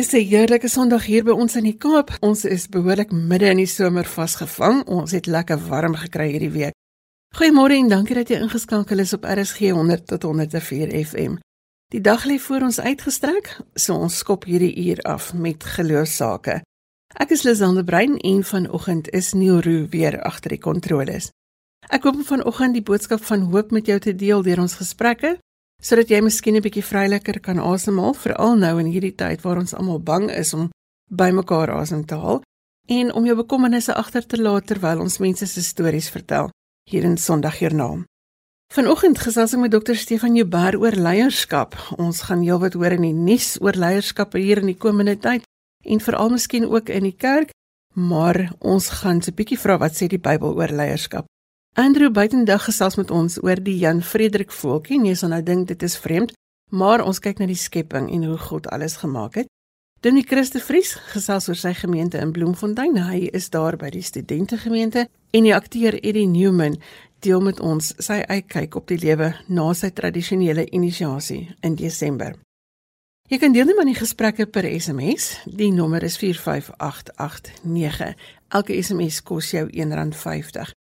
Dis 'n heerlike Sondag hier by ons in die Kaap. Ons is behoorlik midde in die somer vasgevang. Ons het lekker warm gekry hierdie week. Goeiemôre en dankie dat jy ingeskakel is op RSG 100 tot 104 FM. Die dag lê voor ons uitgestrek, so ons skop hierdie uur af met geloofsake. Ek is Lisanne Brein en vanoggend is Neil Roo weer agter die kontroles. Ek hoop vanoggend die boodskap van hoop met jou te deel deur ons gesprekke sodat jy miskien 'n bietjie vryliker kan asemhaal veral nou in hierdie tyd waar ons almal bang is om bymekaar asem te haal en om jou bekommernisse agter te laat terwyl ons mense se stories vertel hier in Sondagjoernaal. Vanoggend gesels ek met dokter Stefan Joubert oor leierskap. Ons gaan heelwat hoor in die nuus oor leierskap hier in die komende tyd en veral miskien ook in die kerk, maar ons gaan 'n bietjie vra wat sê die Bybel oor leierskap. Andrew buitendag gesels met ons oor die Jan Frederik voeltjie. Nee, so nou dink dit is vreemd, maar ons kyk na die skepping en hoe God alles gemaak het. Dominee Christe Vries gesels oor sy gemeente in Bloemfontein. Hy is daar by die studentegemeente en die akteur Eddie Newman deel met ons sy uitkyk op die lewe na sy tradisionele inisiasie in Desember. Jy kan deelneem aan die gesprekke per SMS. Die nommer is 45889. Elke SMS kos jou R1.50.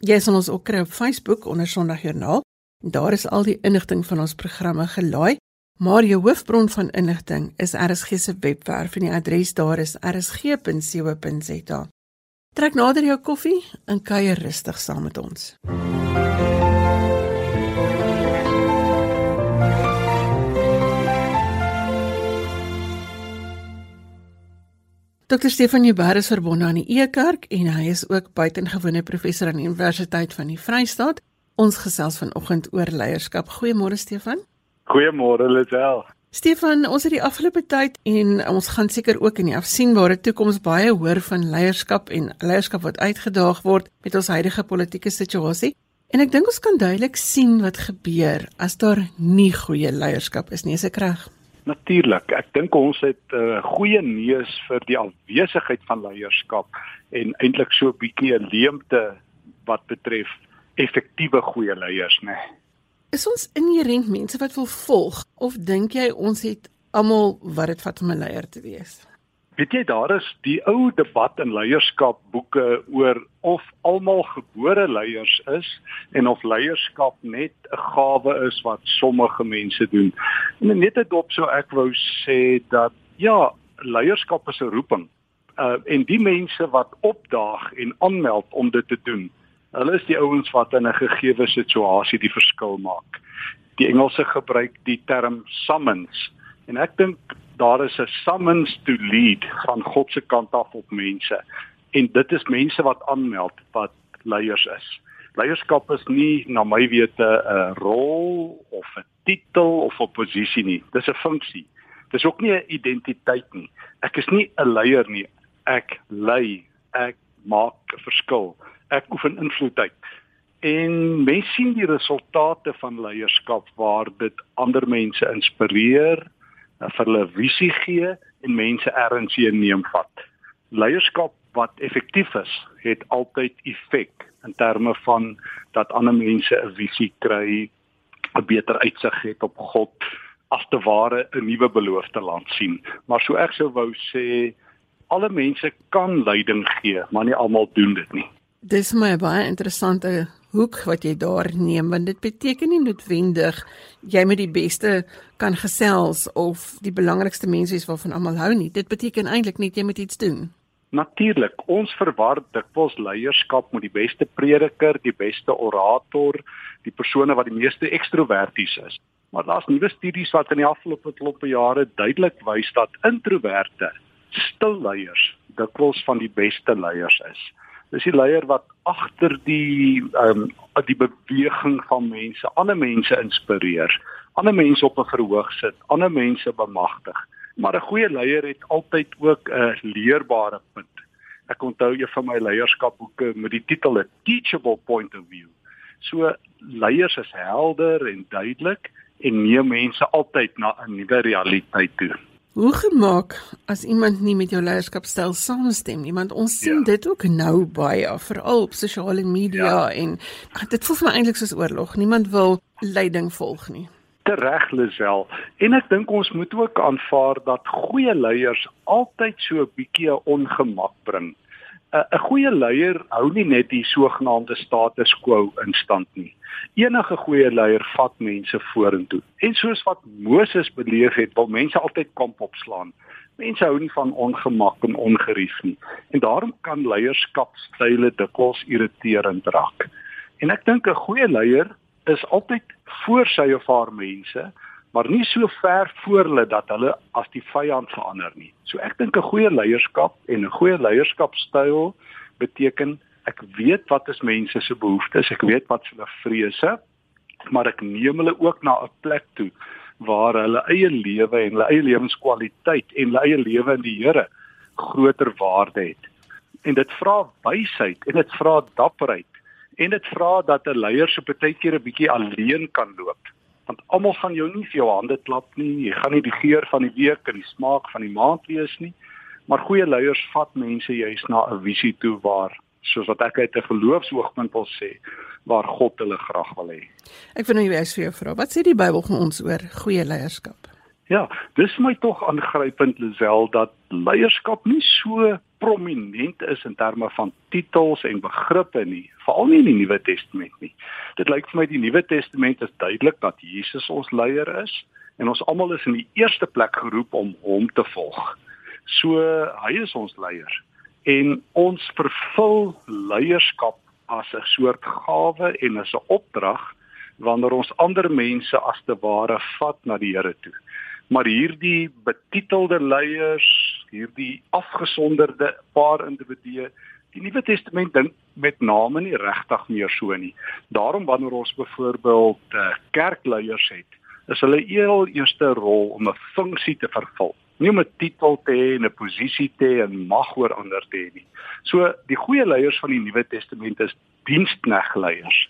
Jy sal ons ook kry op Facebook onder Sondagjoernaal. Daar is al die inligting van ons programme gelaai, maar jou hoofbron van inligting is RSG se webwerf en die adres daar is rsg.co.za. Trek nader jou koffie en kuier rustig saam met ons. MUZIEK Dr Stefan Jubber is verbonde aan die E-kerk en hy is ook buitengewone professor aan die Universiteit van die Vrystaat. Ons gesels vanoggend oor leierskap. Goeiemôre Stefan. Goeiemôre Lisel. Stefan, ons het die afgelope tyd en ons gaan seker ook in die afsienbare toekoms baie hoor van leierskap en leierskap wat uitgedaag word met ons huidige politieke situasie. En ek dink ons kan duidelik sien wat gebeur as daar nie goeie leierskap is nie, is ek reg? Natuurlik. Ek dink ons het 'n uh, goeie neus vir die afwesigheid van leierskap en eintlik so 'n bietjie 'n leemte wat betref effektiewe goeie leiers, né? Nee. Is ons inherënt mense wat wil volg of dink jy ons het almal wat dit vat om 'n leier te wees? Weet jy daar is die ou debat in leierskap boeke oor of almal gebore leiers is en of leierskap net 'n gawe is wat sommige mense doen. En net dit op so ek wou sê dat ja, leierskap is 'n roeping. Uh en die mense wat opdaag en aanmeld om dit te doen, hulle is die ouens wat in 'n gegeewe situasie die verskil maak. Die Engelse gebruik die term summons en ek dink daar is 'n summons to lead van God se kant af op mense en dit is mense wat aanmeld wat leiers is. Leierskap is nie na my wete 'n rol of 'n titel of 'n posisie nie. Dis 'n funksie. Dis ook nie 'n identiteit nie. Ek is nie 'n leier nie. Ek lei. Ek maak 'n verskil. Ek oefen invloed uit. En mense sien die resultate van leierskap waar dit ander mense inspireer, vir hulle visie gee en mense erns hier neem vat. Leierskap wat effektief is, het altyd effek in terme van dat ander mense 'n visie kry, 'n beter uitsig het op God, as te ware 'n nuwe beloofde land sien. Maar so ek sou wou sê alle mense kan leiding gee, maar nie almal doen dit nie. Dis my baie interessante hoek wat jy daar neem want dit beteken nie noodwendig jy met die beste kan gesels of die belangrikste mense is waarvan almal hou nie. Dit beteken eintlik net jy moet iets doen. Natuurlik ons verwar dikwels leierskap met die beste prediker die beste orator die persone wat die meeste ekstroverties is. Maar daar's nuwe studies wat in die afgelope kloppe jare duidelik wys dat introverte stil leiers dikwels van die beste leiers is dis die leier wat agter die ehm um, die beweging van mense, ander mense inspireer, ander mense op 'n verhoog sit, ander mense bemagtig. Maar 'n goeie leier het altyd ook 'n leerbare punt. Ek onthou een van my leierskapboeke met die titel A Teachable Point of View. So leiers is helder en duidelik en neem mense altyd na 'n nuwe realiteit toe. Hoe gemaak as iemand nie met jou leierskapstyl saamstem nie, want ons sien ja. dit ook nou baie veral op sosiale media ja. en ach, dit voel vir my eintlik soos oorlog. Niemand wil leiding volg nie. Tereg Lisel. En ek dink ons moet ook aanvaar dat goeie leiers altyd so 'n bietjie ongemak bring. 'n Goeie leier hou nie net die sogenaamde status quo in stand nie. Enige goeie leier vat mense vorentoe. En soos wat Moses beleef het, wil mense altyd kamp opslaan. Mense hou nie van ongemak en ongerief nie. En daarom kan leierskapstyle dikwels irriterend raak. En ek dink 'n goeie leier is altyd voor sy of haar mense, maar nie so ver voor hulle dat hulle as die vyand verander nie. So ek dink 'n goeie leierskap en 'n goeie leierskapstyl beteken ek weet wat is mense se behoeftes, ek weet wat hulle vrese, maar ek neem hulle ook na 'n plek toe waar hulle eie lewe en hulle eie lewenskwaliteit en hulle eie lewe in die Here groter waarde het. En dit vra wysheid en dit vra dapperheid en dit vra dat 'n leier so baie keer 'n bietjie alleen kan loop want almal gaan jou nie vir jou hande klap nie jy gaan nie die geur van die week en die smaak van die maand wees nie. Maar goeie leiers vat mense juis na 'n visie toe waar soos wat ek uit 'n geloofsoogpunt wil sê waar God hulle graag wil hê. Ek wil nou juist vir jou vra wat sê die Bybel vir ons oor goeie leierskap Ja, dis my tog aangrypend Lisel dat leierskap nie so prominent is in terme van titels en begrippe nie, veral nie in die Nuwe Testament nie. Dit lyk vir my die Nuwe Testament is duidelik dat Jesus ons leier is en ons almal is in die eerste plek geroep om hom te volg. So hy is ons leier en ons vervul leierskap as 'n soort gawe en as 'n opdrag wanneer ons ander mense as te ware vat na die Here toe maar hierdie betitelde leiers, hierdie afgesonderde paar individue, die Nuwe Testament dink met name nie regtig meer so nie. Daarom wanneer ons byvoorbeeld uh, kerkleiers het, is hulle heel eerste rol om 'n funksie te vervul. Nie om 'n titel te hê en 'n posisie te hê en mag oor ander te hê nie. So die goeie leiers van die Nuwe Testament is diensknegleiers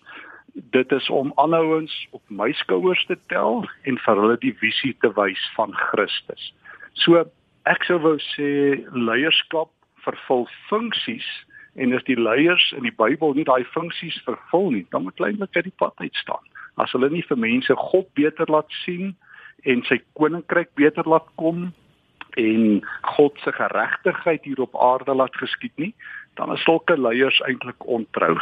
dit is om aanhouens op my skouers te tel en vir hulle die visie te wys van Christus. So ek sou wou sê leierskap vervul funksies en as die leiers in die Bybel nie daai funksies vervul nie, dan moet kleinlik uit die pad uit staan. As hulle nie vir mense God beter laat sien en sy koninkryk beter laat kom en God se geregtigheid hier op aarde laat geskied nie, dan is sulke leiers eintlik ontrou.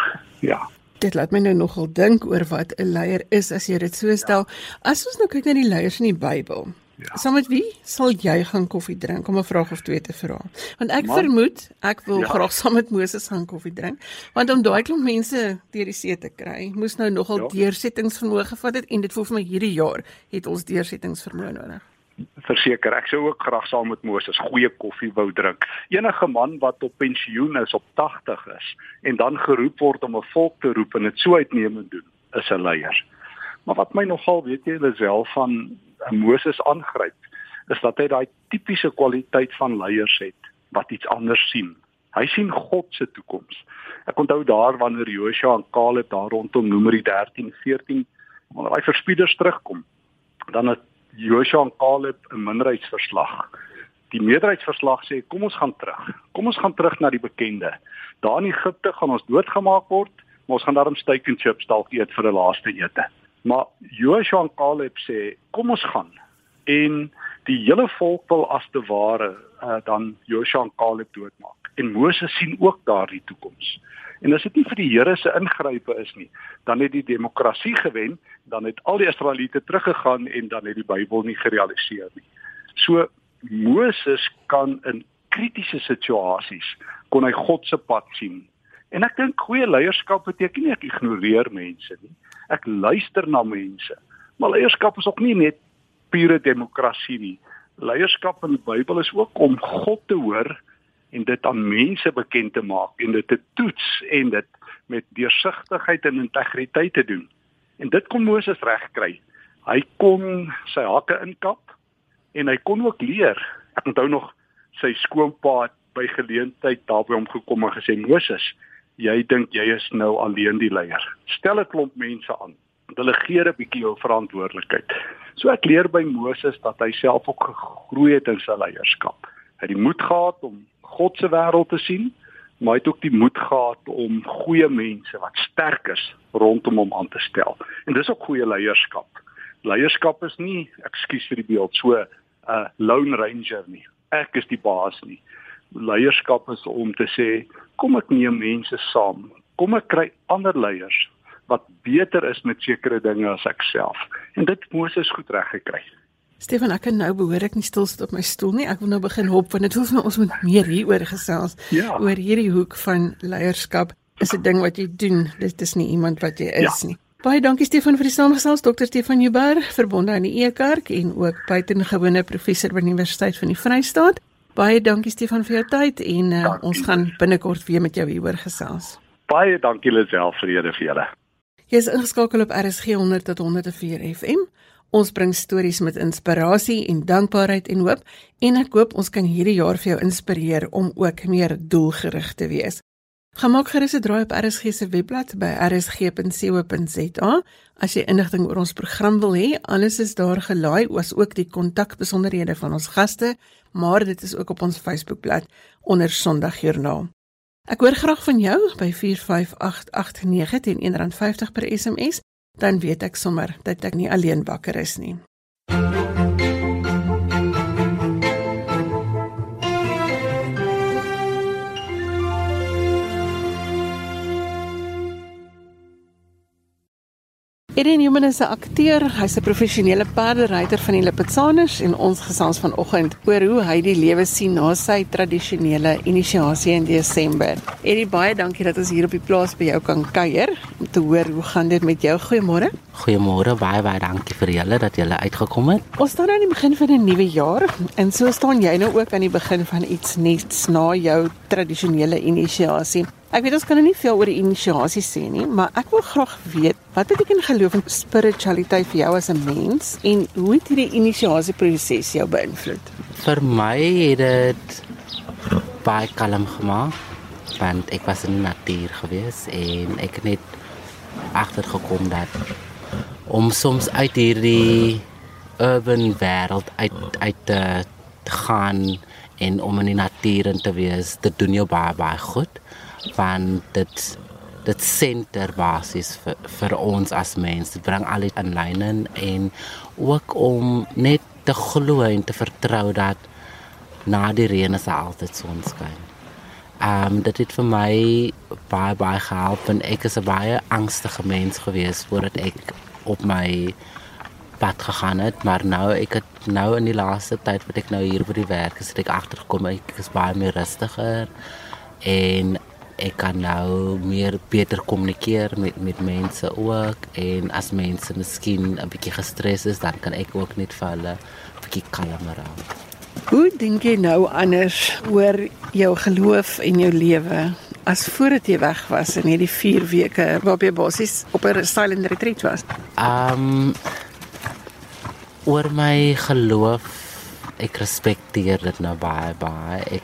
Ja. Dit laat my nou nogal dink oor wat 'n leier is as jy dit so stel. Ja. As ons nou kyk na die leiers in die Bybel. Ja. Saam met wie sal jy gaan koffie drink om 'n vraag of twee te vra? Want ek Man, vermoed ek wil ja. graag saam met Moses gaan koffie drink, want om daai klomp mense deur die see te kry, moes nou nogal ja. deursettingsvermoë gevat het en dit voel vir my hierdie jaar het ons deursettingsvermoë nodig verseker ek sou ook graag saam met Moses goeie koffie wou drink. Enige man wat op pensioen is op 80 is en dan geroep word om 'n volk te roep en dit so uitnemend doen, is 'n leier. Maar wat my nogal weet jy Lisel van Moses aangryp, is dat hy daai tipiese kwaliteit van leiers het wat iets anders sien. Hy sien God se toekoms. Ek onthou daar wanneer Joshua en Caleb daar rondom Numeri 13, 14 wanneer hy verspieders terugkom, dan het Joshua en Caleb 'n minderheidsverslag. Die meerderheidsverslag sê kom ons gaan terug. Kom ons gaan terug na die bekende. Daar in Egipte gaan ons doodgemaak word, maar ons gaan daarom steak and chips dalk eet vir 'n laaste ete. Maar Joshua en Caleb sê kom ons gaan. En die hele volk wil as te ware uh, dan Joshua en Caleb doodmaak. En Moses sien ook daardie toekoms. En as dit nie vir die Here se ingrype is nie, dan het die demokrasie gewen, dan het al die Israeliete teruggegaan en dan het die Bybel nie gerealiseer nie. So Moses kan in kritiese situasies kon hy God se pad sien. En ek dink goeie leierskap beteken nie ek ignoreer mense nie. Ek luister na mense. Maar leierskap is ook nie net pure demokrasie nie. Leierskap in die Bybel is ook om God te hoor en dit aan mense bekend te maak en dit te toets en dit met deursigtigheid en integriteit te doen. En dit kon Moses regkry. Hy kon sy hakke inkap en hy kon ook leer. Ek onthou nog sy skoonpa by geleentheid daar by hom gekom en gesê Moses, jy dink jy is nou alleen die leier. Stel 'n klomp mense aan. Delegeer 'n bietjie jou verantwoordelikheid. So ek leer by Moses dat hy self ook gegroei het in sy leierskap. Hy het die moed gehad om God se wêreld te sien, maar hy het ook die moed gehad om goeie mense wat sterk is rondom hom aan te stel. En dis ook goeie leierskap. Leierskap is nie, ekskuus vir die beeld, so 'n uh, lone ranger nie. Ek is die baas nie. Leierskap is om te sê, kom ek neem mense saam. Kom ek kry ander leiers wat beter is met sekere dinge as ek self. En dit Moses goed reg gekry. Stefan, ek kan nou behoorlik nie stil sit op my stoel nie. Ek wil nou begin hop want dit voel vir my ons moet meer hieroor gesels. Ja. Oor hierdie hoek van leierskap is 'n ding wat jy doen. Dit is nie iemand wat jy is ja. nie. Baie dankie Stefan vir die samestelling. Dr. Stefan Jubber, verbonde aan die E-kerk en ook buitengewone professor by die Universiteit van die Vrystaat. Baie dankie Stefan vir jou tyd en uh, ons gaan binnekort weer met jou hieroor gesels. Baie dankie Lisel vir julle vir julle. Jy is ingeskakel op RSG 100 tot 104 FM. Ons bring stories met inspirasie en dankbaarheid en hoop en ek hoop ons kan hierdie jaar vir jou inspireer om ook meer doelgerig te wees. Gemaak gerus 'n draai op RSG se webblad by rsg.co.za as jy inligting oor ons program wil hê. Alles is daar gelaai, as ook die kontakbesonderhede van ons gaste, maar dit is ook op ons Facebookblad onder Sondagjoernaal. Ek hoor graag van jou by 45889 teen R1.50 per SMS, dan weet ek sommer dat ek nie alleen wakker is nie. Eddie Newman is 'n akteur, hy's 'n professionele paarderyter van die Lipetsaners en ons gesels vanoggend oor hoe hy die lewe sien na sy tradisionele inisiasie in Desember. Eddie, baie dankie dat ons hier op die plaas by jou kan kuier om te hoor hoe gaan dit met jou. Goeiemôre. Goeiemôre, baie baie dankie vir julle dat julle uitgekom het. Ons staan aan die begin van 'n nuwe jaar en so staan jy nou ook aan die begin van iets nuuts na jou tradisionele inisiasie. Ek weet ons kan nou nie veel oor die inisiasie sê nie, maar ek wil graag weet wat beteken geloof en spiritualiteit vir jou as 'n mens en hoe het hierdie inisiasie proses jou beïnvloed? Vir my het dit baie kalm gemaak want ek was in die natuur gewees en ek het net agtergekom dat om soms uit hierdie urban wêreld uit uit te, te gaan en om in die natuur in te wees, dit doen jou baie baie goed van dit dit senter basis vir vir ons as mense dit bring al die in lyn en ook om net te glo en te vertrou dat na die reën is altyd sonskyn. Ehm um, dit het vir my baie baie gehelp en ek is 'n baie angstige mens gewees voordat ek op my pad gegaan het, maar nou ek het nou in die laaste tyd wat ek nou hier by die werk is, het ek agtergekom ek is baie meer rustiger en ek kan nou meer beter kommunikeer met met mense ook en as mense miskien 'n bietjie gestres is, dan kan ek ook net vir hulle 'n bietjie kalmer hou. Hoe dink jy nou anders oor jou geloof en jou lewe as voordat jy weg was in hierdie 4 weke waarop jy basies op 'n silent retreat was? Um oor my geloof ek respekteer dit nou baie baie. Ek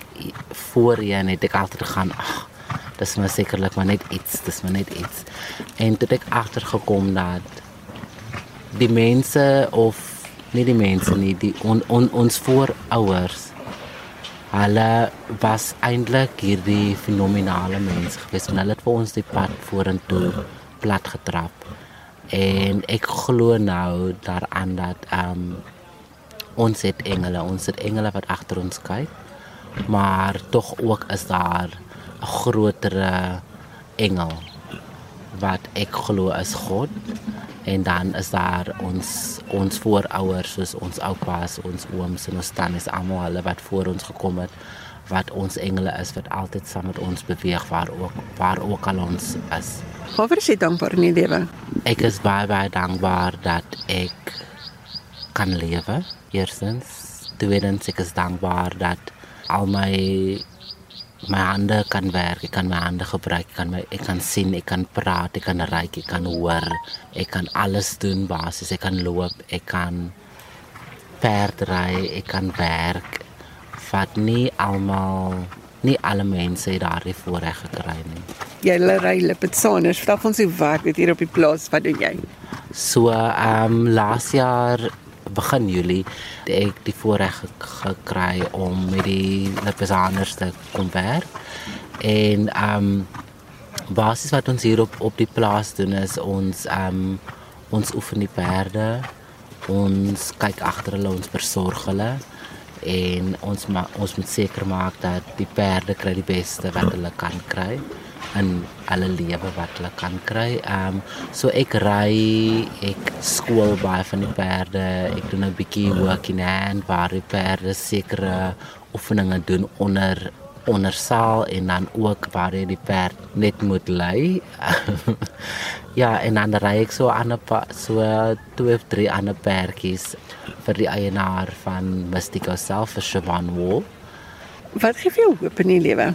voorheen het ek altyd gaan ag dis maar sekerlik maar net iets, dis maar net iets. En toe ek agtergekom dat die mense of nie die mense nie, die on, on, ons voorouers hulle was eintlik hierdie fenominale mense gewees en hulle het vir ons die pad vorentoe plat getrap. En ek glo nou daaraan dat ehm um, ons het engele, ons het engele wat agter ons kyk. Maar tog ook is daar 'n grotere engel wat ek glo is God en dan is daar ons ons voorouers soos ons oupas, ons ooms en ons tannies almal hulle wat voor ons gekom het wat ons engele is wat altyd saam met ons beweeg waar ook waar ook al ons is. Hoekom is jy dankbaar in die lewe? Ek is baie baie dankbaar dat ek kan lewe. Eerstens, tweedens ek is dankbaar dat al my my hande kan werk, ek kan my hande gebruik, ek kan my ek kan sien, ek kan praat, ek kan ruik, ek kan hoor. Ek kan alles doen basies, ek kan loop, ek kan perdry, ek kan werk. Vat nie almal nie alle mense het daardie voorreg gekry nie. Jy ry Lipetsaners, vertel ons hoe werk dit hier op die plaas, wat doen jy? So, ehm um, laas jaar begin Julie ek die voorreg gekry om met die Lipizaners te kom werk. En ehm um, basies wat ons hier op op die plaas doen is ons ehm um, ons oefen die perde. ons kyk agter hulle, ons versorg hulle en ons ma ons moet seker maak dat die perde kry die beste wat hulle kan kry en alle lewe wat hulle kan kry. Ehm um, so ek ry, ek skool baie van die perde. Ek doen 'n bietjie work in hand waar die perde sekere oefeninge doen onder onder saal en dan ook waar jy die perd net moet lei. ja, en dan ry ek so aan 'n so twee of drie ander perdjies vir die eienaar van Mystico self vir Shaban Wall. Wat gee vir jou hoop in die lewe?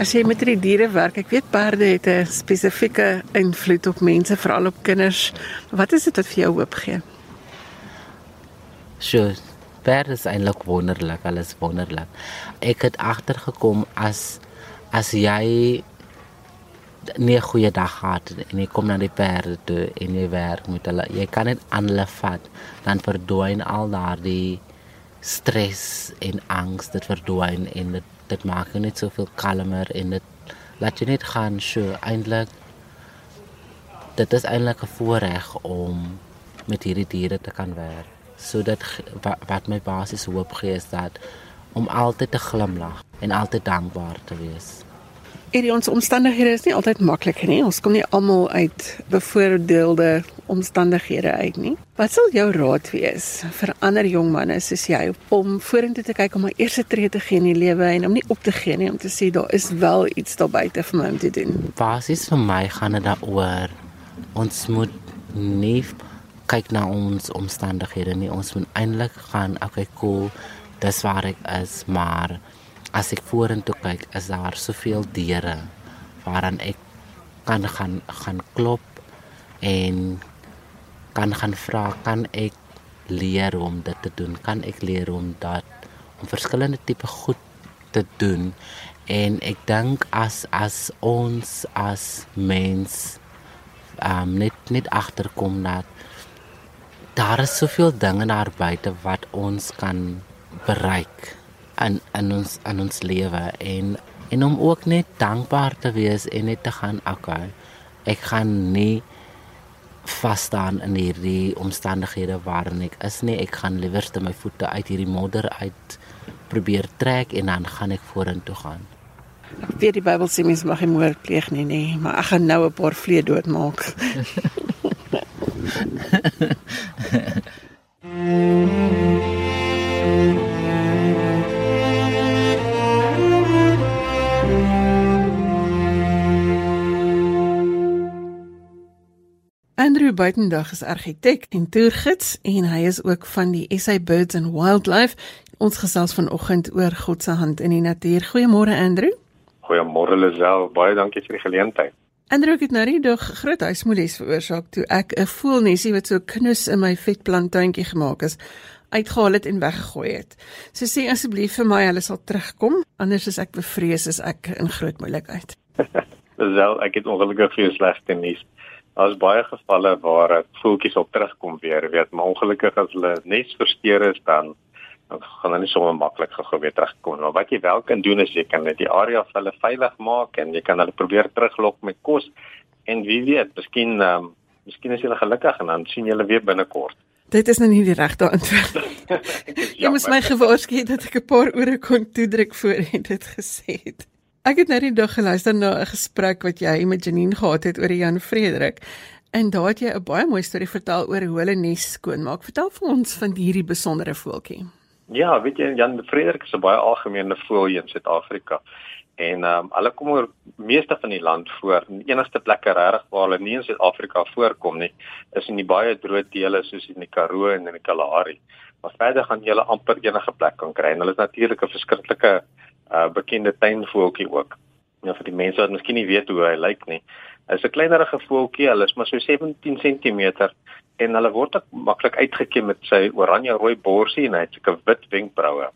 As jy met die diere werk, ek weet perde het 'n spesifieke invloed op mense, veral op kinders. Wat is dit wat vir jou hoop gee? Sure. Perde is eintlik wonderlik, alles wonderlik. Ek het agtergekom as as jy nie 'n goeie dag gehad en jy kom na die perde toe en jy werk met hulle, jy kan net aan hulle vat, dan verdwyn al daardie stres en angs, dit verdwyn en dit dit maak jou net soveel kalmer en dit laat jy net gaan. So eintlik dit is eintlik 'n voorreg om met hierdie diere te kan werk. Sodat wat, wat my basies hoop gee is dat om altyd te glimlag en altyd dankbaar te wees Hierdie ons omstandighede is nie altyd maklik nie. Ons kom nie almal uit bevoordeelde omstandighede uit nie. Wat sal jou raad wees vir ander jong manne soos jy om vorentoe te kyk om 'n eerste tree te gee in die lewe en om nie op te gee nie om te sê daar is wel iets daar buite vir my om te doen. Basies vir my gaan dit daaroor ons moet nie kyk na ons omstandighede nie. Ons moet eintlik gaan, okay, cool. Dis waar ek is, maar as ek vorentoe kyk, is daar soveel deure waaraan ek kan gaan gaan klop en kan gaan vra, kan ek leer om dit te doen? Kan ek leer om dat om verskillende tipe goed te doen? En ek dink as as ons as mens um net net agterkom dat daar is soveel dinge daar buite wat ons kan bereik in in ons in ons lewe en en om ook net dankbaar te wees en net te gaan okay ek gaan nie vas staan in hierdie omstandighede waarin ek is nie. Ek gaan liewer te my voete uit hierdie modder uit probeer trek en dan gaan ek vorentoe gaan. Ek weet die Bybel sê mens mag nie moord pleeg nie nê maar ek gaan nou 'n paar vlee doodmaak Andrew Buitendag is argitek en toergids en hy is ook van die SA Birds and Wildlife. Ons gesels vanoggend oor God se hand in die natuur. Goeiemôre Andrew. Goeiemôre Lisel. Baie dankie vir die geleentheid. Andrew het nou die dag groot huismoelies veroorsaak toe ek 'n voelnesie wat so knus in my vetplanttuintjie gemaak is uitgehaal het en weggegooi het. So sê asseblief vir my hulle sal terugkom, anders is ek bevrees as ek in groot moeilikheid. Lisel, ek het ongelukkig vir jou slegte nuus. Daar's baie gevalle waar voeltjies op terugkom weer, weet, maar ongelukkig as hulle nes versteur is dan dan gaan hulle nie sommer maklik gou weer terugkom. Maar wat jy wel kan doen is jy kan net die area vir hulle veilig maak en jy kan hulle probeer teruglok met kos en wie weet, miskien um, miskien is hulle gelukkig en dan sien jy hulle weer binnekort. Dit is nou nie die regte antwoord. jy moes my gewaarsku dat ek 'n paar ore kon toedruk voor jy dit gesê het. Ek het nou die dag geluister na 'n gesprek wat jy met Janine gehad het oor Jan Frederik. En daar het jy 'n baie mooi storie vertel oor hoe hulle nes skoonmaak. Vertel vir ons van hierdie besondere voeltjie. Ja, weet jy Jan Frederik is 'n baie algemene voël in Suid-Afrika. En ehm um, hulle kom oor meeste van die land voor. Die enigste plekke regtig waar hulle nie in Suid-Afrika voorkom nie, is in die baie droë dele soos in die Karoo en in die Kalahari. Maar verder gaan jy hulle amper enige plek kan kry. En hulle is natuurlik 'n verskriklike uh bekende tuinvoeltjie ook. Nou vir die mense wat miskien nie weet hoe hy lyk nie. Hy's 'n kleinerige voeltjie, hulle is maar so 17 cm en hulle word maklik uitgekiem met sy oranje rooi borsie en hy het 'n wit wenkbroue.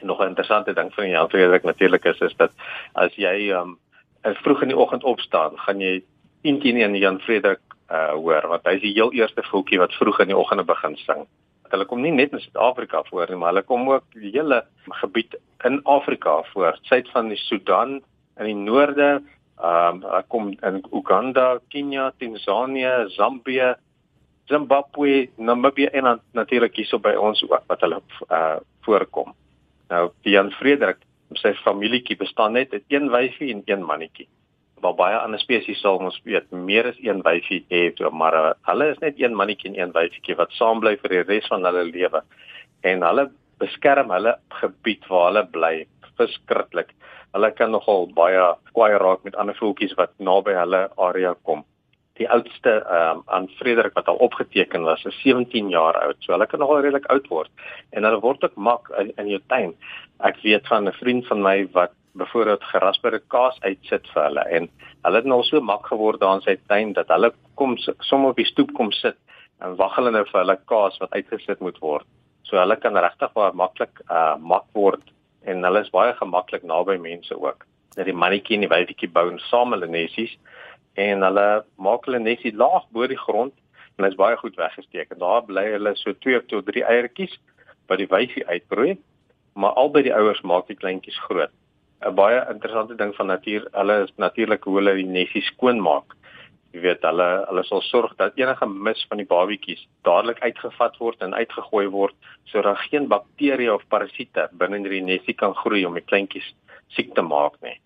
En nog 'n interessante ding van Jan Frederik natuurlik is is dat as jy um vroeg in die oggend opstaan, gaan jy eintlik nie aan Jan Frederik uh hoor want hy's die heel eerste voeltjie wat vroeg in die oggende begin sing. Hulle kom nie net in Suid-Afrika voor nie, maar hulle kom ook die hele gebied in Afrika voor, suid van die Sudan in die noorde, ehm um, hulle kom in Uganda, Kenia, Tansanië, Zambië, Zimbabwe, Namibië en natuurlik hierso by ons ook wat hulle uh voorkom. Nou Jan Frederik, sy familietjie bestaan net uit een wyfie en een mannetjie. Waar baie ander spesies sal ons weet meer as een wyfie het, maar uh, hulle is net een mannetjie en een wyfietjie wat saam bly vir die res van hulle lewe. En hulle beskerm hulle gebied waar hulle bly verskriklik. Hulle kan nogal baie kwaai raak met ander voeltjies wat naby hulle area kom. Die oudste ehm um, aan Frederik wat al opgeteken was, is 17 jaar oud. So hulle kan nogal redelik oud word en hulle word ook mak in in jou tuin. Ek weet van 'n vriend van my wat byvoorbeeld gerasperde kaas uitsit vir hulle en hulle het nou so mak geword daar in sy tuin dat hulle kom sommer op die stoep kom sit en wag hulle nou vir hulle kaas wat uitgesit moet word. So hulle kan regtig baie maklik uh mak word en hulle is baie gemaklik naby mense ook. Dat die mannetjie en die wyfietjie bou saam hulle nesies en hulle maak hulle nesie laag bo die grond en dit is baie goed weggesteek en daar bly hulle so 2 tot 3 eiertjies wat die wyfie uitbroei, maar albei die ouers maak die kleintjies groot. 'n Baie interessante ding van natuur, hulle is natuurlik hoe hulle die nesie skoon maak. Jy weet hulle hulle sal sorg dat enige mis van die babietjies dadelik uitgevat word en uitgegooi word sodat geen bakterieë of parasiete binne in die nesie kan groei om die kleintjies siek te maak nie.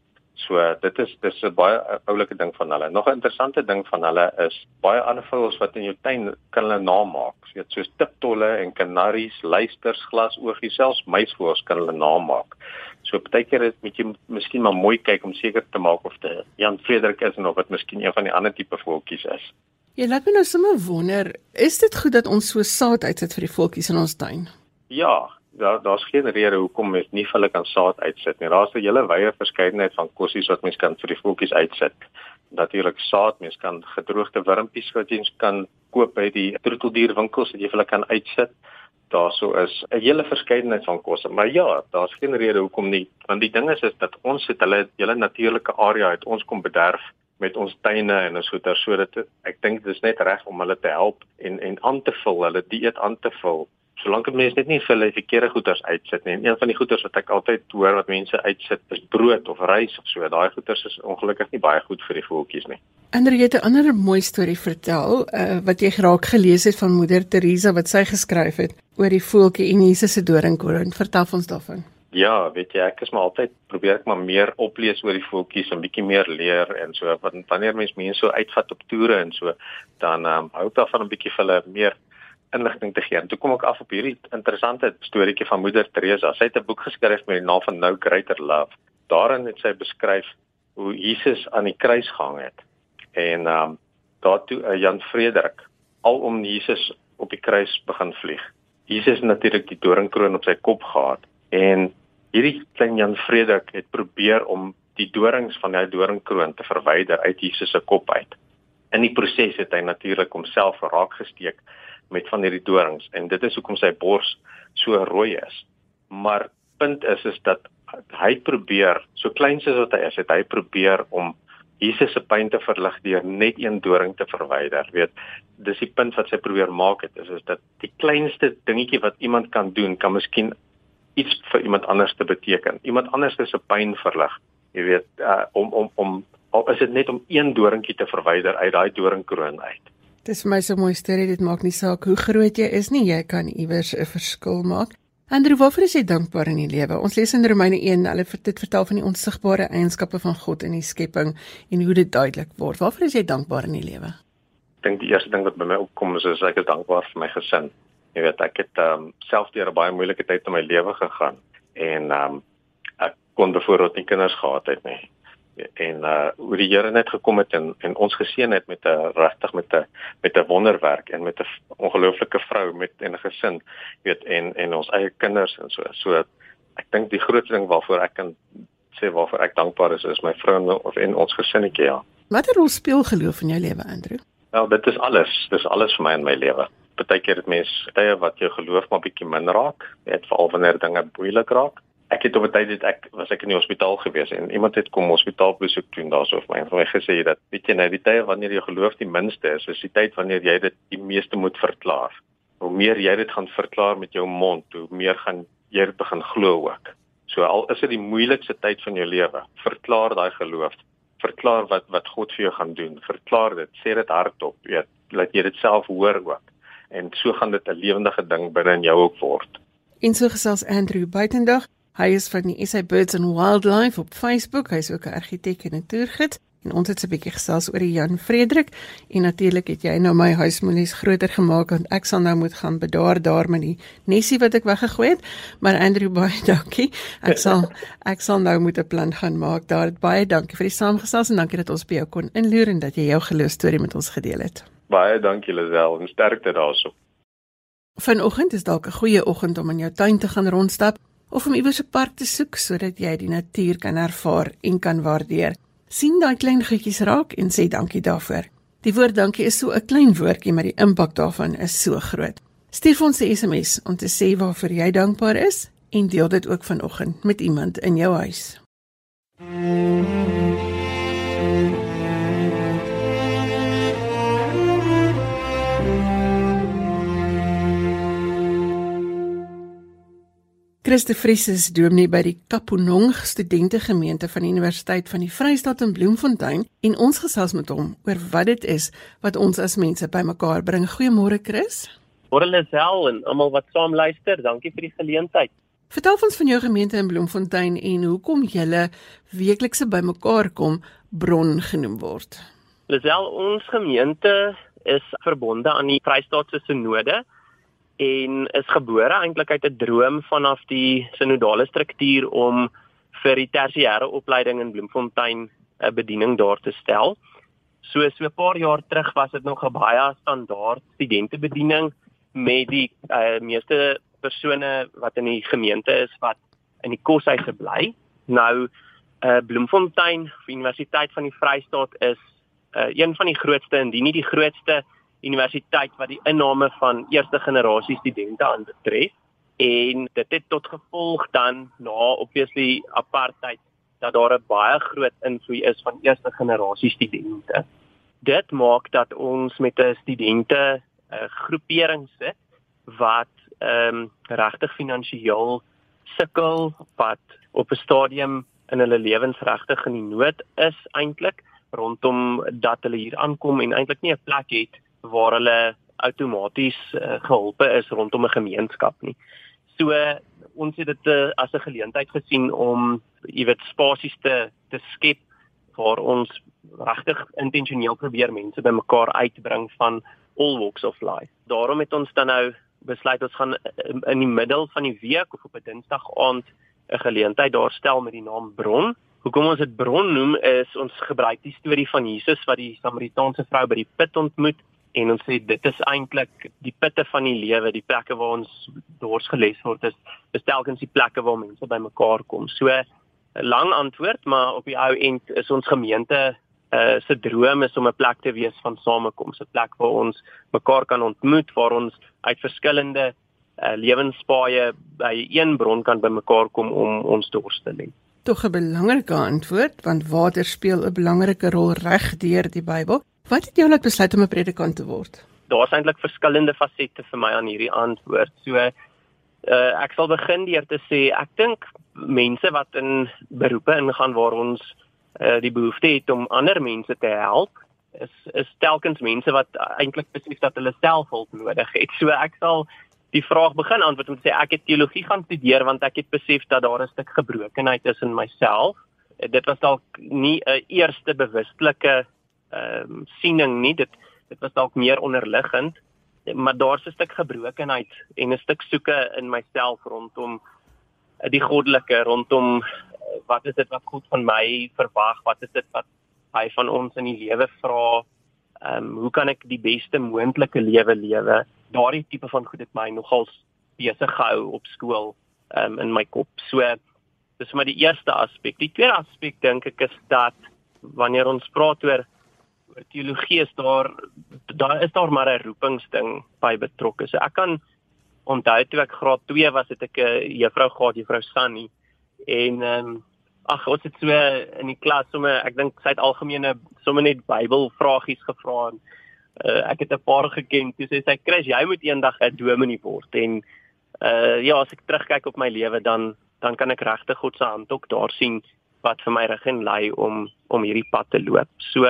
So dit is dis 'n baie oulike ding van hulle. Nog 'n interessante ding van hulle is baie ander voëls wat in jou tuin kan hulle namaak. Jy weet soos tiptolle en kanaries, luisters, glasoogies, selfs muisvoëls kan hulle namaak. So baie keer is moet jy miskien maar mooi kyk om seker te maak of dit Jan Frederik is en of dit miskien een van die ander tipe voeltjies is. Jy laat my nou sommer wonder, is dit goed dat ons so saad uitsit vir die voeltjies in ons tuin? Ja, daar daar's geen rede hoekom mens nie vir hulle kan saad uitsit nie. Daar's 'n hele wye verskeidenheid van kossies wat mens kan vir die voeltjies uitsit. Natuurlik saad, mens kan gedroogde wurmpies wat jy kan koop by die troeteldierwinkels wat jy vir hulle kan uitsit. Daarso is 'n hele verskeidenheid van kosse, maar ja, daar's geen rede hoekom nie, want die ding is is dat ons het hulle hele natuurlike area het ons kom bederf met ons tuine en ons goeder. Sodat ek dink dit is net reg om hulle te help en en aan te vul, hulle dieet aan te vul solank 'n mens net nie vir hulle verkeerde goeders uitsit nie. En een van die goeders wat ek altyd hoor wat mense uitsit is brood of rys of so. Daai goeders is ongelukkig nie baie goed vir die voeltjies nie. Ander jy het 'n ander mooi storie vertel uh, wat jy geraak gelees het van moeder Teresa wat sy geskryf het oor die voeltjie en Jesus se doringkroon. Vertel ons daarvan. Ja, weet jy, ek is maar altyd probeer ek maar meer oplees oor die voeltjies en bietjie meer leer en so wanneer mense mense so uitvat op toere en so, dan um, hou ek daarvan 'n bietjie vir hulle meer inligting te gee. En toe kom ek af op hierdie interessante storieetjie van moeder Teresa. Sy het 'n boek geskryf met die naam van No Greater Love. Daarin het sy beskryf hoe Jesus aan die kruis gehang het. En ehm um, daartoe uh, Jan Frederik al om Jesus op die kruis begin vlieg. Jesus het natuurlik die doringkroon op sy kop gehad en hierdie klein Jan Frederik het probeer om die dorings van hy doringkroon te verwyder uit Jesus se kop uit. In die proses het hy natuurlik homself raak gesteek met van hierdie dorings en dit is hoekom sy bors so rooi is. Maar punt is is dat hy probeer so klein soos wat hy is, het hy probeer om Jesus se pyn te verlig deur net een doring te verwyder. Weet, dis die punt wat sy probeer maak het is is dat die kleinste dingetjie wat iemand kan doen kan miskien iets vir iemand anders te beteken. Iemand anders se pyn verlig. Jy weet, uh, om om om al is dit net om een doringkie te verwyder uit daai doringkroon uit. Dis vir my so mooi storie, dit maak nie saak hoe groot jy is nie, jy kan iewers 'n verskil maak. Andrew, waarvoor is jy dankbaar in die lewe? Ons lees in Romeine 1, hulle dit vertel van die onsigbare eienskappe van God in die skepping en hoe dit duidelik word. Waarvoor is jy dankbaar in die lewe? Ek dink die eerste ding wat by my opkom is, is ek is dankbaar vir my gesin. Jy weet, ek het um, self deur 'n baie moeilike tyd in my lewe gegaan en um, ek kon bevoorraad nie kinders gehad het nie en uh hoe die Here net gekom het en en ons geseën het met 'n regtig met 'n met 'n wonderwerk en met 'n ongelooflike vrou met en 'n gesin weet en en ons eie kinders en so so ek dink die grootste ding waarvoor ek kan sê waarvoor ek dankbaar is is my vrou of en ons gesinnetjie ja. Watter rol speel geloof in jou lewe Andrew? Wel dit is alles. Dis alles vir my in my lewe. Partykeer het mense tye wat jou geloof maar bietjie min raak weet veral wanneer dinge moeilik raak ek het op 'n tyd het ek was ek in die hospitaal gewees en iemand het kom hospitaalbesoek doen daarso vir my en vir my gesê dat weet jy nou die tye wanneer jy geloof die minste is is die tyd wanneer jy dit die meeste moet verklaar. Hoe meer jy dit gaan verklaar met jou mond, hoe meer gaan jy dit begin glo ook. So al is dit die moeilikste tyd van jou lewe, verklaar daai geloof. Verklaar wat wat God vir jou gaan doen. Verklaar dit, sê dit hardop, weet, laat jy dit self hoor ook. en so gaan dit 'n lewendige ding binne in jou ook word. En so gesels Andrew Buitendag. Hy is van die SA Birds and Wildlife op Facebook. Hy's ook 'n argitek en 'n toergids. En ons het 'n bietjie gesels oor die Jan Frederik en natuurlik het jy nou my huismoelies groter gemaak want ek sal nou moet gaan bedaar daar met die nesie wat ek weggegooi het. Maar Andrew baie dankie. Ek sal ek sal nou moet 'n plan gaan maak daar. Baie dankie vir die saamgesels en dankie dat ons by jou kon inloer en dat jy jou geloof storie met ons gedeel het. Baie dankie Lisel en sterkte daarso. Vanoggend is dalk 'n goeie oggend om in jou tuin te gaan rondstap of om iewers 'n park te soek sodat jy die natuur kan ervaar en kan waardeer sien daai klein goedjies raak en sê dankie daarvoor. Die woord dankie is so 'n klein woordjie, maar die impak daarvan is so groot. Stuur ons 'n SMS om te sê waarvoor jy dankbaar is en deel dit ook vanoggend met iemand in jou huis. Mm -hmm. Christe Vries is dominee by die Kaponong Studentegemeente van die Universiteit van die Vrystaat in Bloemfontein en ons gesels met hom oor wat dit is wat ons as mense bymekaar bring. Goeiemôre Chris. Môre Lisel en almal wat saam luister. Dankie vir die geleentheid. Vertel ons van jou gemeente in Bloemfontein en hoekom julle weeklikse bymekaar kom bron genoem word. Lisel, ons gemeente is verbonde aan die Vrystaatse Sinode en is gebore eintlik uit 'n droom vanaf die sinodale struktuur om vir die tersiêre opleiding in Bloemfontein 'n bediening daar te stel. So so 'n paar jaar terug was dit nog 'n baie standaard studentebediening met die uh, meeste persone wat in die gemeente is wat in die koshuise bly. Nou uh, Bloemfontein Universiteit van die Vrystaat is uh, een van die grootste indien nie die grootste universiteit wat die inname van eerste generasie studente aanbetref en dit het tot gevolg dan na obviously apartheid dat daar 'n baie groot invloed is van eerste generasie studente. Dit maak dat ons met 'n studente uh, groepering sit wat ehm um, regtig finansiëel sukkel wat op 'n stadium in hulle lewens regtig in die nood is eintlik rondom dat hulle hier aankom en eintlik nie 'n plek het waar hulle outomaties uh, geholpe is rondom 'n gemeenskap nie. So uh, ons het dit uh, as 'n geleentheid gesien om jy weet spasies te te skep waar ons regtig intentioneel probeer mense bymekaar uitbring van all walks of life. Daarom het ons dan nou besluit ons gaan in die middel van die week of op 'n Dinsdag aand 'n geleentheid daar stel met die naam Bron. Hoekom ons dit Bron noem is ons gebruik die storie van Jesus wat die Samaritaanse vrou by die put ontmoet en ons sê dit is eintlik die putte van die lewe, die plekke waar ons dors geles word is, is telkens die plekke waar mense bymekaar kom. So 'n lang antwoord, maar op die ou end is ons gemeente uh se droom is om 'n plek te wees van samekoms, 'n plek waar ons mekaar kan ontmoet, waar ons uit verskillende uh lewenspaaie by een bron kan bymekaar kom om ons dors te lê. Tog 'n belangrike antwoord, want water speel 'n belangrike rol reg deur die Bybel. Wat het jou laat besluit om 'n predikant te word? Daar's eintlik verskillende fasette vir my aan hierdie antwoord. So uh ek sal begin deur te sê ek dink mense wat in beroepe ingaan waar ons uh die behoefte het om ander mense te help is is telkens mense wat eintlik besef dat hulle self hulp nodig het. So ek sal die vraag begin antwoord om te sê ek het teologie gaan studeer want ek het besef dat daar 'n stuk gebrokenheid is in myself. Dit was dalk nie 'n eerste bewustelike ehm um, siening nie. Dit dit was dalk meer onderliggend, maar daar's 'n stuk gebrokenheid en 'n stuk soeke in myself rondom eh, die goddelike, rondom eh, wat is dit wat God van my verwag? Wat is dit wat hy van ons in die lewe vra? Ehm um, hoe kan ek die beste moontlike lewe lewe? Daardie tipe van goed het my nogals besig gehou op skool ehm um, in my kop. So dis maar die eerste aspek. Die tweede aspek dink ek is dat wanneer ons praat oor teologie is daar daar is daar maar 'n roepingsding by betrokke. So ek kan onthou toe ek graad 2 was, het ek 'n juffrou gehad, juffrou Sunny en ehm um, ag ons het so in die klas sommer ek dink sy het algemene sommer net Bybel vragies gevra en uh, ek het 'n paar geken. Toe sê sy, "Chris, jy moet eendag 'n dominee word." En uh ja, as ek terugkyk op my lewe dan dan kan ek regtig God se hand ook daar sien wat vir my reg en lei om om hierdie pad te loop. So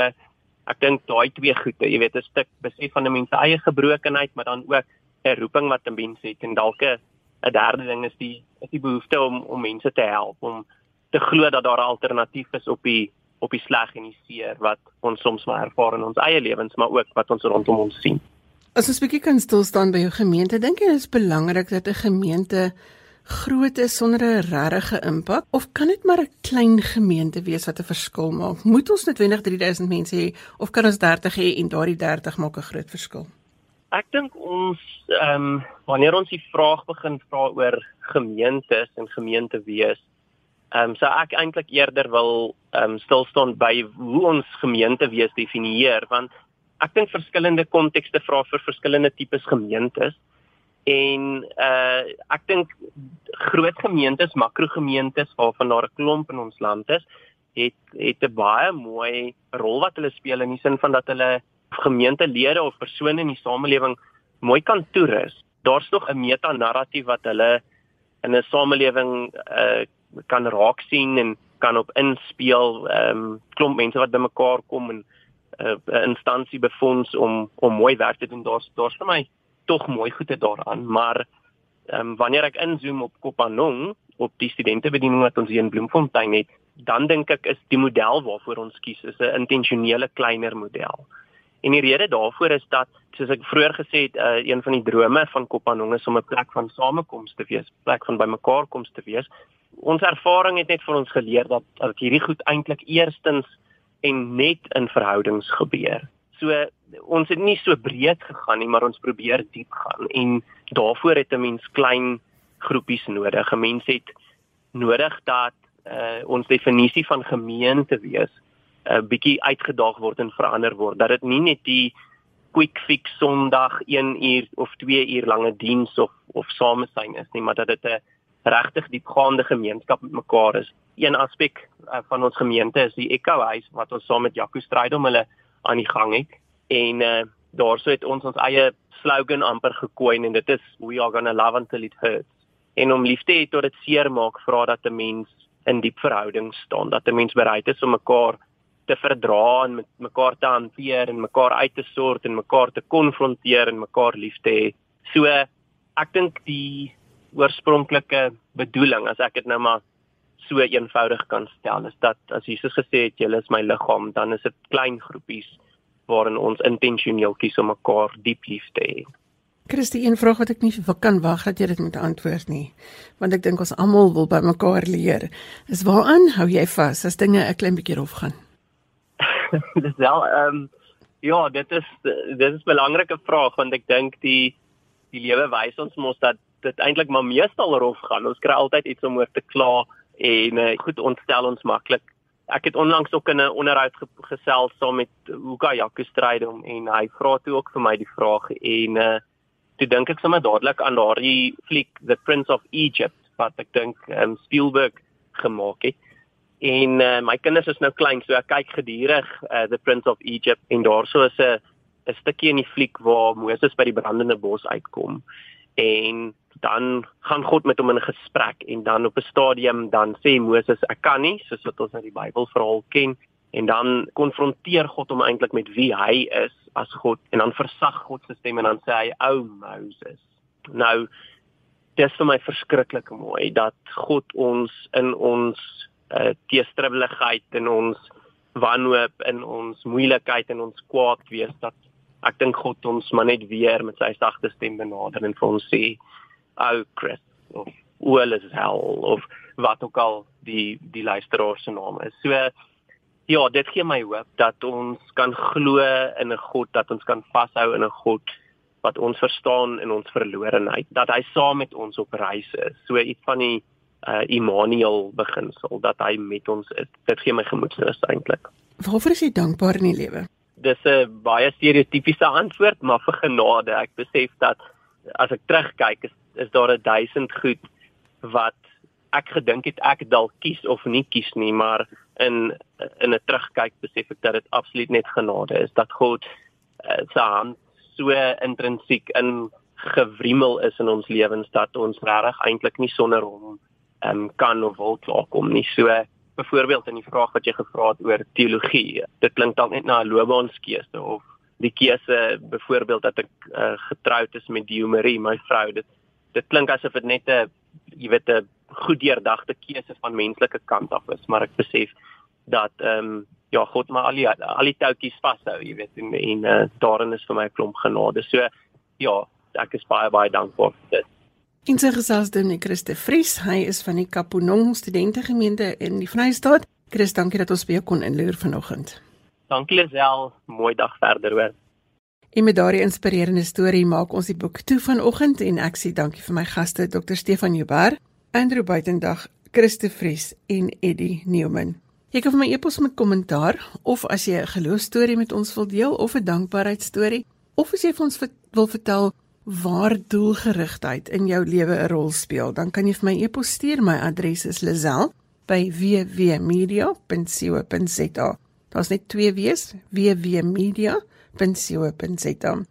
ek dink daai twee goede, jy weet 'n stuk besef van 'n mens se eie gebrokenheid, maar dan ook 'n roeping wat 'n mens het en dalk 'n derde ding is die is die behoefte om om mense te help om te glo dat daar 'n alternatief is op die op die sleg en die seer wat ons soms maar ervaar in ons eie lewens, maar ook wat ons rondom ons sien. As ons 'n bietjie kan stil staan by jou gemeente, dink jy dit is belangrik dat 'n gemeente groot is sonder 'n regte impak of kan dit maar 'n klein gemeente wees wat 'n verskil maak? Moet ons noodwendig 3000 mense hê of kan ons 30 hê en daardie 30 maak 'n groot verskil? Ek dink ons ehm um, wanneer ons die vraag begin vra oor gemeentes en gemeente wees, ehm um, sou ek eintlik eerder wil ehm um, stil staan by hoe ons gemeente wees definieer want ek dink verskillende kontekste vra vir verskillende tipes gemeentes en uh ek dink groot gemeentes, makrogemeentes waarvan daar 'n klomp in ons land is, het het 'n baie mooi rol wat hulle speel in die sin van dat hulle gemeentelede of persone in die samelewing mooi kan toerus. Daar's nog 'n meta-narratief wat hulle in 'n samelewing uh kan raak sien en kan op inspel. Ehm um, klomp mense wat bymekaar kom en uh, 'n instansie befonds om om mooi werk te doen. Daar's daar's vir my tog mooi goede daaraan, maar ehm um, wanneer ek inzoom op Kopanong op die studentebediening wat ons hier in Bloemfontein het, dan dink ek is die model waarvoor ons kies is 'n intentionele kleiner model. En die rede daarvoor is dat soos ek vroeër gesê het, uh, een van die drome van Kopanong is om 'n plek van samekoms te wees, plek van bymekaarkoms te wees. Ons ervaring het net vir ons geleer dat dat hierdie goed eintlik eerstens en net in verhoudings gebeur. So ons het nie so breed gegaan nie, maar ons probeer diep gaan en daarvoor het 'n mens klein groepies nodig. 'n Mens het nodig dat uh, ons definisie van gemeente wees 'n uh, bietjie uitgedaag word en verander word. Dat dit nie net die quick fix Sondag 1 uur of 2 uur lange diens of of samesyn is nie, maar dat dit 'n regtig diepgaande gemeenskap met mekaar is. Een aspek uh, van ons gemeente is die Echo Huis wat ons saam met Jaco Strydom hulle aan die gang het en uh, daarso het ons ons eie slogan amper gekoin en dit is we are going to love until it hurts. En om liefde het tot dit seer maak vra dat 'n mens in diep verhouding staan dat 'n mens bereid is om mekaar te verdra en met mekaar te hanteer en mekaar uit te sort en mekaar te konfronteer en mekaar lief te hê. So ek dink die oorspronklike bedoeling as ek dit nou maar so eenvoudig kan stel is dat as Jesus gesê het julle is my liggaam dan is dit klein groepies waarin ons intentioneel kies om mekaar diep lief te hê. Christie, een vraag wat ek nie kan wag dat jy dit moet antwoord nie, want ek dink ons almal wil by mekaar leer. Is waaraan hou jy vas as dinge 'n klein bietjie rof gaan? dis wel ehm um, ja, dit is dit is 'n belangrike vraag want ek dink die die lewe wys ons mos dat dit eintlik maar meestal rof gaan. Ons kry altyd iets om oor te kla en uh, goed ontstel ons maklik ek het onlangs ook in 'n onderhoud gesels saam met Hugo Jaco Strydom en hy vra toe ook vir my die vraag en uh toe dink ek sommer dadelik aan daardie fliek The Prince of Egypt wat ek dink um, Spielberg gemaak het. En uh my kinders is nou klein so ek kyk gedurig uh The Prince of Egypt en daarso is 'n 'n stukkie in die fliek waar Moses by die brandende bos uitkom en dan gaan God met hom in gesprek en dan op 'n stadium dan sê Moses ek kan nie soos wat ons uit die Bybel verhaal ken en dan konfronteer God hom eintlik met wie hy is as God en dan versag God se stem en dan sê hy ou Moses. Nou dis vir my verskriklik mooi dat God ons in ons uh, teestribbeligheid en ons wanhoop in ons moeilikheid en ons kwaad wees dat ek dink God ons maar net weer met sy sagte stem benader en vir ons sê ou Chris of Oel is hel of wat ook al die die luisteraar se naam is. So ja, dit gee my hoop dat ons kan glo in 'n God, dat ons kan vashou in 'n God wat ons verstaan in ons verlorenheid, dat hy saam met ons op reis is. So iets van die uh Immanuel beginsel dat hy met ons is. Dit gee my gemoedsrus eintlik. Waarvoor is jy dankbaar in die lewe? Dis 'n baie stereotypiese antwoord, maar vir genade. Ek besef dat as ek terugkyk, is is daar 'n duisend goed wat ek gedink het ek dalk kies of nie kies nie, maar in in 'n terugkyk besef ek dat dit absoluut net genade is dat God uh, se hand so intrinsiek in gewrimmel is in ons lewens dat ons regtig eintlik nie sonder hom um, kan of wil klaarkom nie. So byvoorbeeld in die vraag wat jy gevra het oor teologie. Dit klink dalk net na 'n loopbaanskeuse of die keuse byvoorbeeld dat ek uh, getroud is met Dio Marie, my vrou. Dit dit klink asof dit net 'n jy weet 'n goed deurdagte keuse van menslike kant af is, maar ek besef dat ehm um, ja, God maar al die al die toutjies vashou, jy weet en, en uh, daarin is vir my 'n klomp genade. So ja, ek is baie baie dankbaar vir dit. In sy gesels doen die Christe Vries, hy is van die Kaponong studentegemeente in die Vrystaat. Chris, dankie dat ons by jou kon inloer vanoggend. Dankie Lisel, mooi dag verder hoor. En met daardie inspirerende storie maak ons die boek toe vanoggend en ek sê dankie vir my gaste Dr Stefan Joubert, Andrew Buitendag, Christe Vries en Eddie Newman. Jy kan vir my e-pos met kommentaar of as jy 'n geloostorie met ons wil deel of 'n dankbaarheidstorie of as jy vir ons wil vertel waar doelgerigtheid in jou lewe 'n rol speel, dan kan jy vir my e-pos stuur. My adres is lazel@wwmedia.co.za. Daar's net twee W's, wwmedia.co.za www.rsg.co.za